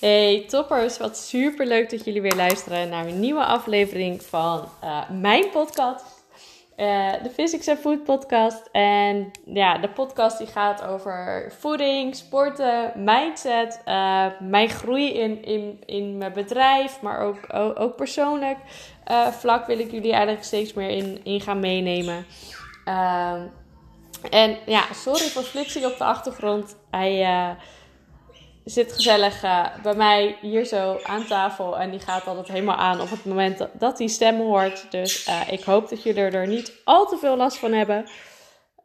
Hey toppers, wat super leuk dat jullie weer luisteren naar een nieuwe aflevering van uh, mijn podcast. Uh, de Physics and Food podcast. En ja, de podcast die gaat over voeding, sporten, mindset, uh, mijn groei in, in, in mijn bedrijf, maar ook, ook, ook persoonlijk vlak wil ik jullie eigenlijk steeds meer in, in gaan meenemen. Ehm, en ja, sorry voor flitsing op de achtergrond. Hij zit gezellig uh, bij mij hier zo aan tafel. En die gaat altijd helemaal aan op het moment dat, hij stem hoort. Dus uh, ik hoop dat jullie er niet al te veel last van hebben.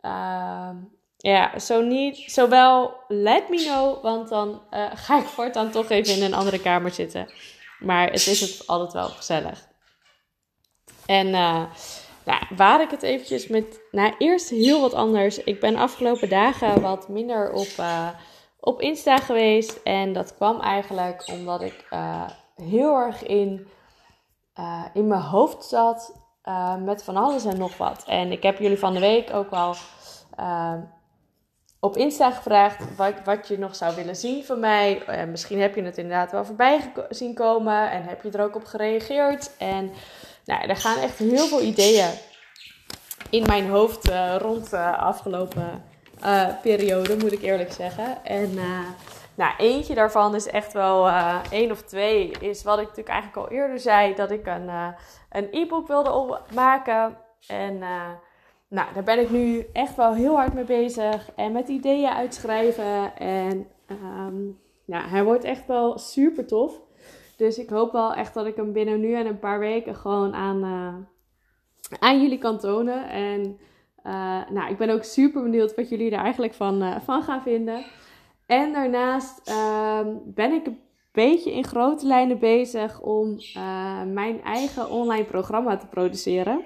Uh, ja, zo niet, zowel let me know, want dan uh, ga ik voortaan toch even in een andere kamer zitten. Maar het is het altijd wel gezellig. En nou, waar ik het eventjes met, nou eerst heel wat anders. Ik ben afgelopen dagen wat minder op op Insta geweest. En dat kwam eigenlijk omdat ik uh, heel erg in, uh, in mijn hoofd zat uh, met van alles en nog wat. En ik heb jullie van de week ook al op Insta gevraagd wat, wat je nog zou willen zien van mij. misschien heb je het inderdaad wel voorbij zien komen en heb je er ook op gereageerd. En nou, er gaan echt heel veel ideeën in mijn hoofd rond de afgelopen uh, periode, moet ik eerlijk zeggen. En uh, nou, eentje daarvan is echt wel, uh, één of twee, is wat ik natuurlijk eigenlijk al eerder zei, dat ik een, een e-book wilde maken. En nou, daar ben ik nu echt wel heel hard mee bezig. En met ideeën uitschrijven. En um, hij wordt echt wel super tof. Dus ik hoop wel echt dat ik hem binnen nu en een paar weken gewoon aan, aan jullie kan tonen. En uh, nou, ik ben ook super benieuwd wat jullie er eigenlijk van, uh, van gaan vinden. En daarnaast uh, ben ik een beetje in grote lijnen bezig om uh, mijn eigen online programma te produceren.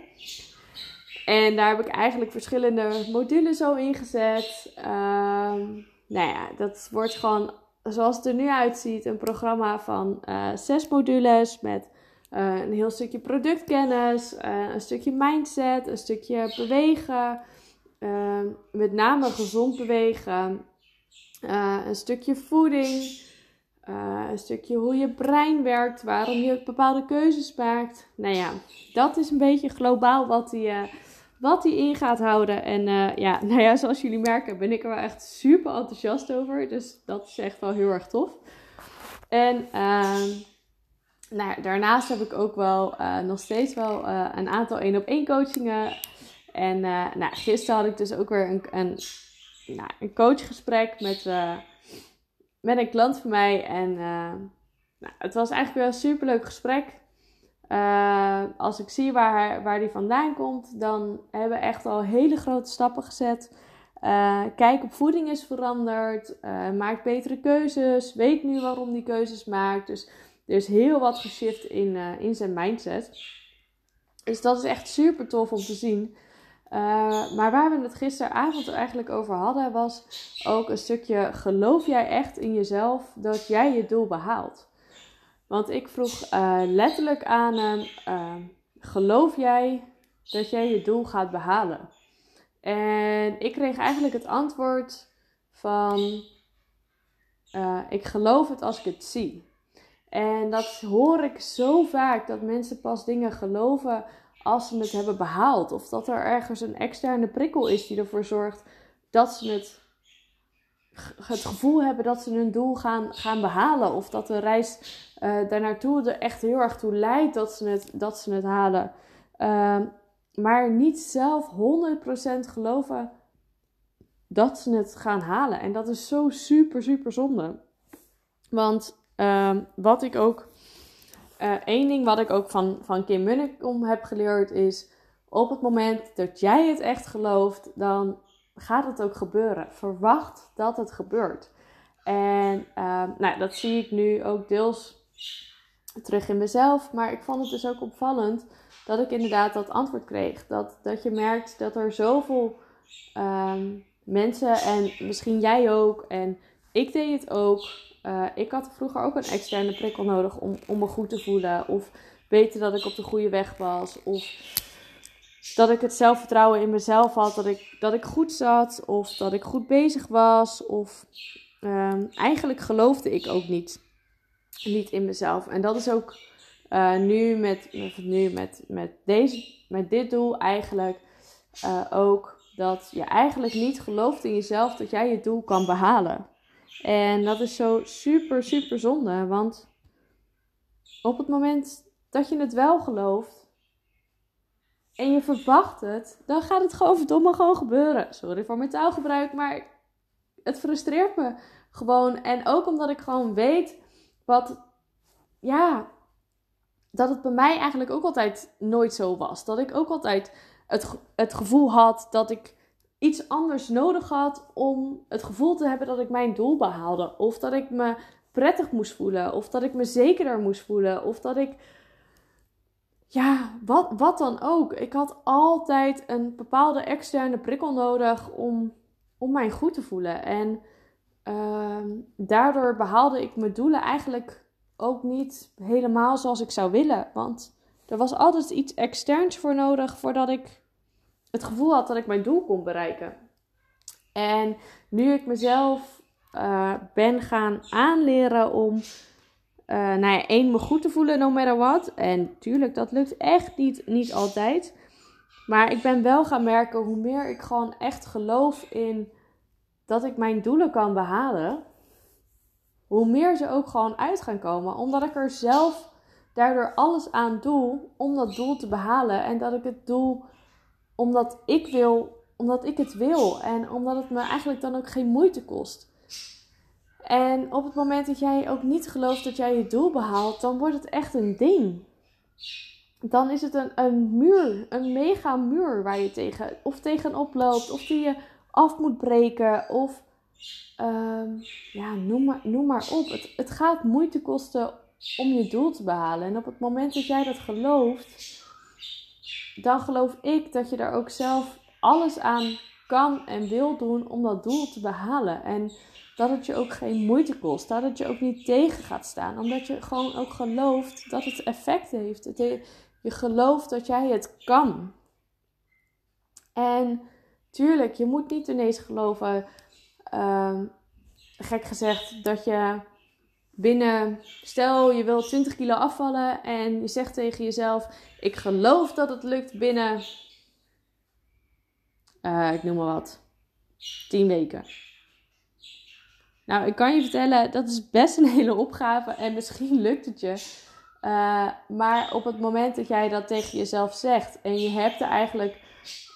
En daar heb ik eigenlijk verschillende modules zo ingezet. Ehm, nou ja, dat wordt gewoon, zoals het er nu uitziet, een programma van zes modules met uh, een heel stukje productkennis, uh, een stukje mindset, een stukje bewegen, uh, met name gezond bewegen, een stukje voeding, een stukje hoe je brein werkt, waarom je bepaalde keuzes maakt. Nou ja, dat is een beetje globaal wat hij, wat hij in gaat houden. En ja, nou ja, zoals jullie merken ben ik er wel echt super enthousiast over. Dus dat is echt wel heel erg tof. En ehm, nou, daarnaast heb ik ook wel uh, nog steeds wel uh, een aantal één op één coachingen. En uh, nou, gisteren had ik dus ook weer een, een, nou, een coachgesprek met, met een klant van mij. En nou, het was eigenlijk wel een superleuk gesprek. als ik zie waar, waar die vandaan komt, dan hebben we echt al hele grote stappen gezet. kijk op voeding is veranderd. maakt betere keuzes. Weet nu waarom die keuzes maakt. Dus er is heel wat geshift in, uh, in zijn mindset. Dus dat is echt super tof om te zien. Uh, maar waar we het gisteravond eigenlijk over hadden, was ook een stukje: geloof jij echt in jezelf dat jij je doel behaalt? Want ik vroeg uh, letterlijk aan hem: geloof jij dat jij je doel gaat behalen? En ik kreeg eigenlijk het antwoord van: ik geloof het als ik het zie. En dat hoor ik zo vaak, dat mensen pas dingen geloven als ze het hebben behaald. Of dat er ergens een externe prikkel is die ervoor zorgt dat ze het, het gevoel hebben dat ze hun doel gaan, gaan behalen. Of dat de reis uh, daar naartoe er echt heel erg toe leidt dat ze het, dat ze het halen. Uh, maar niet zelf 100% geloven dat ze het gaan halen. En dat is zo super, super zonde. Want Um, wat ik ook, uh, één ding wat ik ook van, van Kim Munnekom heb geleerd is, op het moment dat jij het echt gelooft, dan gaat het ook gebeuren. Verwacht dat het gebeurt. En uh, nou, dat zie ik nu ook deels terug in mezelf. Maar ik vond het dus ook opvallend dat ik inderdaad dat antwoord kreeg. Dat, dat je merkt dat er zoveel um, mensen, en misschien jij ook, en ik deed het ook, uh, ik had vroeger ook een externe prikkel nodig om, om me goed te voelen. Of weten dat ik op de goede weg was. Of dat ik het zelfvertrouwen in mezelf had. Dat ik, dat ik goed zat. Of dat ik goed bezig was. Of um, eigenlijk geloofde ik ook niet niet in mezelf. En dat is ook uh, nu, met, nu met, met, deze, met dit doel eigenlijk uh, ook dat je eigenlijk niet gelooft in jezelf dat jij je doel kan behalen. En dat is zo super, super zonde. Want op het moment dat je het wel gelooft en je verwacht het, dan gaat het gewoon verdomme gewoon gebeuren. Sorry voor mijn taalgebruik, maar het frustreert me gewoon. En ook omdat ik gewoon weet wat, ja, dat het bij mij eigenlijk ook altijd nooit zo was. Dat ik ook altijd het, het gevoel had dat ik iets anders nodig had om het gevoel te hebben dat ik mijn doel behaalde. Of dat ik me prettig moest voelen. Of dat ik me zekerder moest voelen. Of dat ik. Ja, wat, wat dan ook. Ik had altijd een bepaalde externe prikkel nodig om, om mij goed te voelen. En uh, daardoor behaalde ik mijn doelen eigenlijk ook niet helemaal zoals ik zou willen. Want er was altijd iets externs voor nodig voordat ik het gevoel had dat ik mijn doel kon bereiken. En nu ik mezelf uh, ben gaan aanleren om uh, nou ja, één, me goed te voelen, no matter what. En tuurlijk, dat lukt echt niet, niet altijd. Maar ik ben wel gaan merken hoe meer ik gewoon echt geloof in dat ik mijn doelen kan behalen. Hoe meer ze ook gewoon uit gaan komen. Omdat ik er zelf daardoor alles aan doe om dat doel te behalen. En dat ik het doel omdat ik wil, omdat ik het wil. En omdat het me eigenlijk dan ook geen moeite kost. En op het moment dat jij ook niet gelooft dat jij je doel behaalt, dan wordt het echt een ding. Dan is het een, een muur, een mega muur waar je tegen, of tegenop loopt, of die je af moet breken, of uh, ja, noem maar, noem maar op. Het, het gaat moeite kosten om je doel te behalen. En op het moment dat jij dat gelooft, dan geloof ik dat je daar ook zelf alles aan kan en wil doen om dat doel te behalen. En dat het je ook geen moeite kost. Dat het je ook niet tegen gaat staan. Omdat je gewoon ook gelooft dat het effect heeft. Je gelooft dat jij het kan. En tuurlijk, je moet niet ineens geloven, uh, gek gezegd, dat je binnen, stel je wil 20 kilo afvallen en je zegt tegen jezelf: Ik geloof dat het lukt binnen, uh, ik noem maar wat, 10 weken. Nou, ik kan je vertellen, dat is best een hele opgave en misschien lukt het je. Uh, maar op het moment dat jij dat tegen jezelf zegt en je hebt er eigenlijk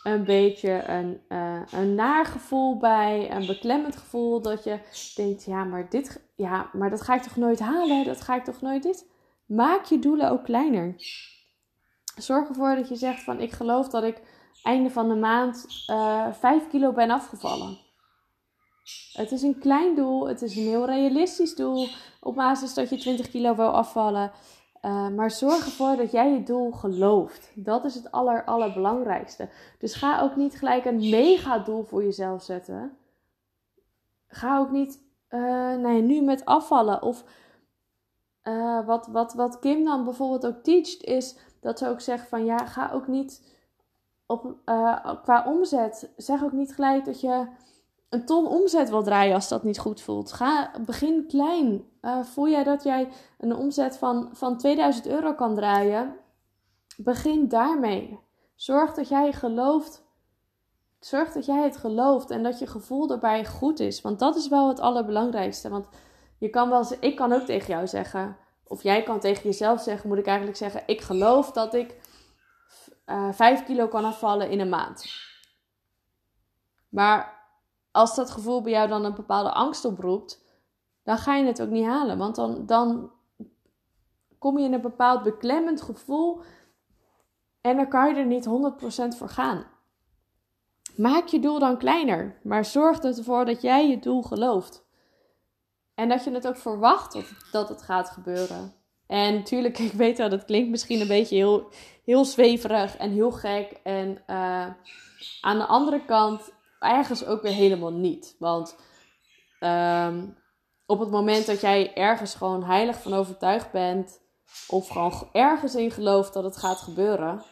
een beetje een, uh, een naar gevoel bij, een beklemmend gevoel. Dat je denkt, ja maar, dit, ja, maar dat ga ik toch nooit halen? Dat ga ik toch nooit dit? Maak je doelen ook kleiner. Zorg ervoor dat je zegt van, ik geloof dat ik einde van de maand uh, eh, 5 kilo ben afgevallen. Het is een klein doel, het is een heel realistisch doel. Op basis dat je 20 kilo wil afvallen. Uh, maar zorg ervoor dat jij je doel gelooft. Dat is het aller, allerbelangrijkste. Dus ga ook niet gelijk een mega doel voor jezelf zetten. Ga ook niet uh, nu met afvallen. Of uh, wat, wat, wat Kim dan bijvoorbeeld ook teacht, is dat ze ook zegt van ja, ga ook niet op, qua omzet. Zeg ook niet gelijk dat je een ton omzet wil draaien als dat niet goed voelt. Ga, begin klein. Uh, voel jij dat jij een omzet van, van 2000 euro kan draaien? Begin daarmee. Zorg dat jij gelooft. Zorg dat jij het gelooft en dat je gevoel erbij goed is. Want dat is wel het allerbelangrijkste. Want je kan wel, ik kan ook tegen jou zeggen, of jij kan tegen jezelf zeggen, moet ik eigenlijk zeggen: Ik geloof dat ik uh, eh, 5 kilo kan afvallen in een maand. Maar als dat gevoel bij jou dan een bepaalde angst oproept, dan ga je het ook niet halen. Want dan, dan kom je in een bepaald beklemmend gevoel en dan kan je er niet 100% voor gaan. Maak je doel dan kleiner, maar zorg ervoor dat jij je doel gelooft. En dat je het ook verwacht dat het gaat gebeuren. En natuurlijk, ik weet wel, dat klinkt misschien een beetje heel, heel zweverig en heel gek. En uh, aan de andere kant ergens ook weer helemaal niet. Want um, op het moment dat jij ergens gewoon heilig van overtuigd bent, of gewoon ergens in gelooft dat het gaat gebeuren,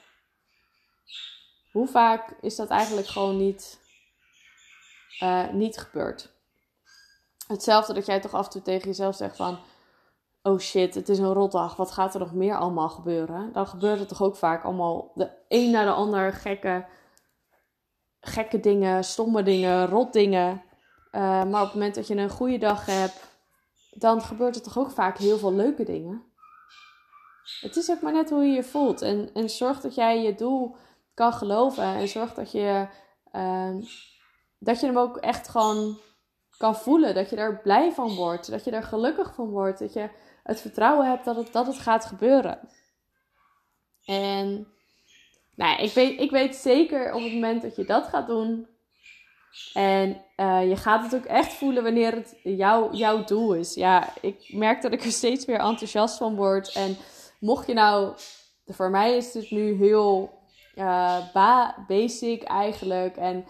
hoe vaak is dat eigenlijk gewoon niet, uh, niet gebeurd? Hetzelfde dat jij toch af en toe tegen jezelf zegt van, oh shit, het is een rotdag, wat gaat er nog meer allemaal gebeuren? Dan gebeurt het toch ook vaak allemaal de een na de ander gekke, gekke dingen, stomme dingen, rot dingen. Eh, maar op het moment dat je een goede dag hebt, dan gebeurt er toch ook vaak heel veel leuke dingen. Het is ook maar net hoe je je voelt. En, en zorg dat jij je doel kan geloven. En zorg dat je, ehm, dat je hem ook echt gewoon kan voelen. Dat je er blij van wordt. Dat je er gelukkig van wordt. Dat je het vertrouwen hebt dat het, dat het gaat gebeuren. En nou, ik, weet, ik weet zeker op het moment dat je dat gaat doen. En uh, je gaat het ook echt voelen wanneer het jou, jouw doel is. Ja, ik merk dat ik er steeds meer enthousiast van word. En mocht je nou, voor mij is het nu heel uh, basic eigenlijk. En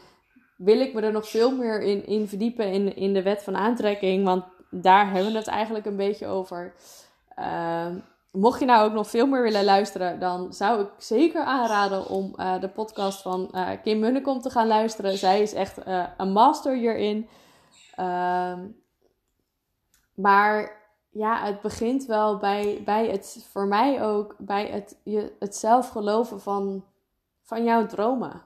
wil ik me er nog veel meer in, in verdiepen in, in de wet van aantrekking. Want daar hebben we het eigenlijk een beetje over. Uh, mocht je nou ook nog veel meer willen luisteren, dan zou ik zeker aanraden om uh, de podcast van uh, Kim Munnekom te gaan luisteren. Zij is echt uh, een master hierin. Ehm, maar ja, het begint wel bij, bij het, voor mij ook, bij het, je, het zelf geloven van, van jouw dromen.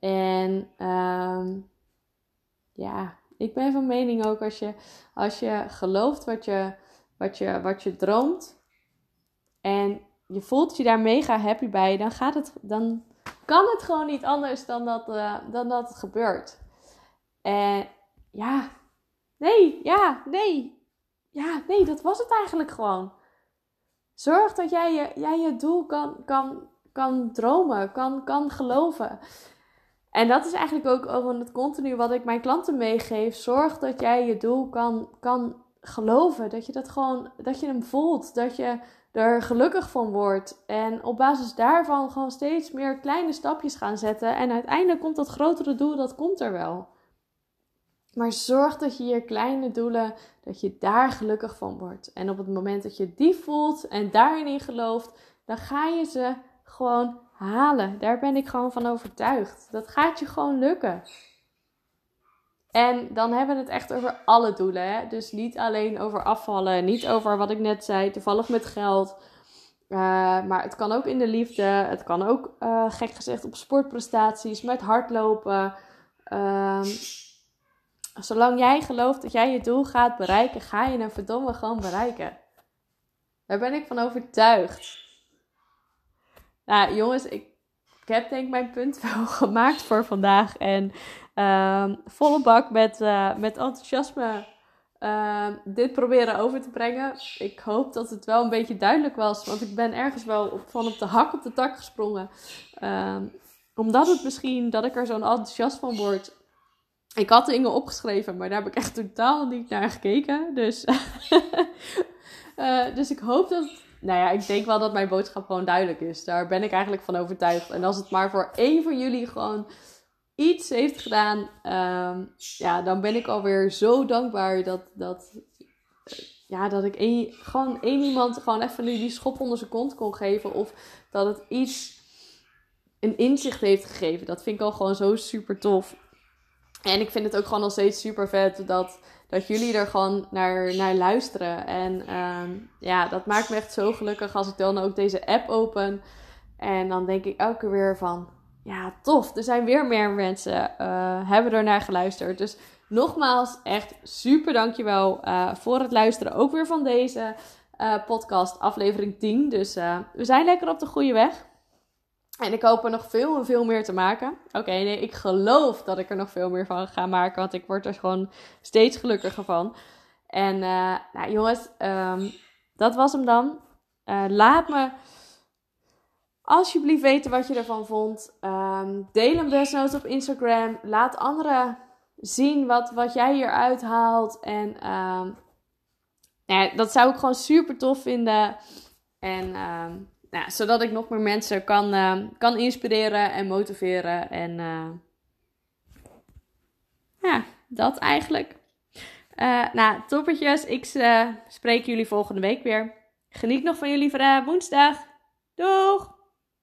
En um, ja, ik ben van mening ook als je, als je gelooft wat je, wat, je, wat je droomt en je voelt je daar mega happy bij, dan, gaat het, dan kan het gewoon niet anders dan dat, uh, dan dat het gebeurt. En ja, nee, ja, nee. Ja, nee, dat was het eigenlijk gewoon. Zorg dat jij je, jij je doel kan, kan, kan dromen, kan, kan geloven. En dat is eigenlijk ook over het continu wat ik mijn klanten meegeef. Zorg dat jij je doel kan, kan geloven. Dat je dat gewoon, dat je hem voelt. Dat je er gelukkig van wordt. En op basis daarvan gewoon steeds meer kleine stapjes gaan zetten. En uiteindelijk komt dat grotere doel, dat komt er wel. Maar zorg dat je je kleine doelen, dat je daar gelukkig van wordt. En op het moment dat je die voelt en daarin gelooft, dan ga je ze gewoon halen. Daar ben ik gewoon van overtuigd. Dat gaat je gewoon lukken. En dan hebben we het echt over alle doelen. Hè? Dus niet alleen over afvallen, niet over wat ik net zei, toevallig met geld. Uh, maar het kan ook in de liefde. Het kan ook, uh, gek gezegd, op sportprestaties, met hardlopen. Uh, zolang jij gelooft dat jij je doel gaat bereiken, ga je hem verdomme gewoon bereiken. Daar ben ik van overtuigd. Nou, jongens, ik, ik heb denk ik mijn punt wel gemaakt voor vandaag. En uh, volle bak met, uh, met enthousiasme uh, dit proberen over te brengen. Ik hoop dat het wel een beetje duidelijk was. Want ik ben ergens wel van op de hak op de tak gesprongen. Ehm, omdat het misschien, dat ik er zo'n enthousiast van word. Ik had dingen opgeschreven, maar daar heb ik echt totaal niet naar gekeken. Dus, uh, dus ik hoop dat nou ja, ik denk wel dat mijn boodschap gewoon duidelijk is. Daar ben ik eigenlijk van overtuigd. En als het maar voor één van jullie gewoon iets heeft gedaan, um, ja, dan ben ik alweer zo dankbaar dat, dat, ja, dat ik één, gewoon één iemand gewoon even nu die schop onder zijn kont kon geven. Of dat het iets, een inzicht heeft gegeven. Dat vind ik al gewoon zo super tof. En ik vind het ook gewoon nog steeds super vet dat dat jullie er gewoon naar, naar luisteren. En um, ja, dat maakt me echt zo gelukkig als ik dan ook deze app open. En dan denk ik elke keer weer van, ja, tof. Er zijn weer meer mensen uh, hebben er naar geluisterd. Dus nogmaals, echt super dankjewel uh, voor het luisteren. Ook weer van deze uh, podcast, aflevering 10. Dus we zijn lekker op de goede weg. En ik hoop er nog veel en veel meer te maken. Oké, nee, ik geloof dat ik er nog veel meer van ga maken. Want ik word er gewoon steeds gelukkiger van. En nou, jongens, um, dat was hem dan. Laat me alsjeblieft weten wat je ervan vond. Um, deel een best op Instagram. Laat anderen zien wat, wat jij hier uithaalt. En um, nou dat zou ik gewoon super tof vinden. En nou, zodat ik nog meer mensen kan, kan inspireren en motiveren. En uh, ja, dat eigenlijk. Uh, nou, toppertjes. Ik spreek jullie volgende week weer. Geniet nog van jullie woensdag. Doeg!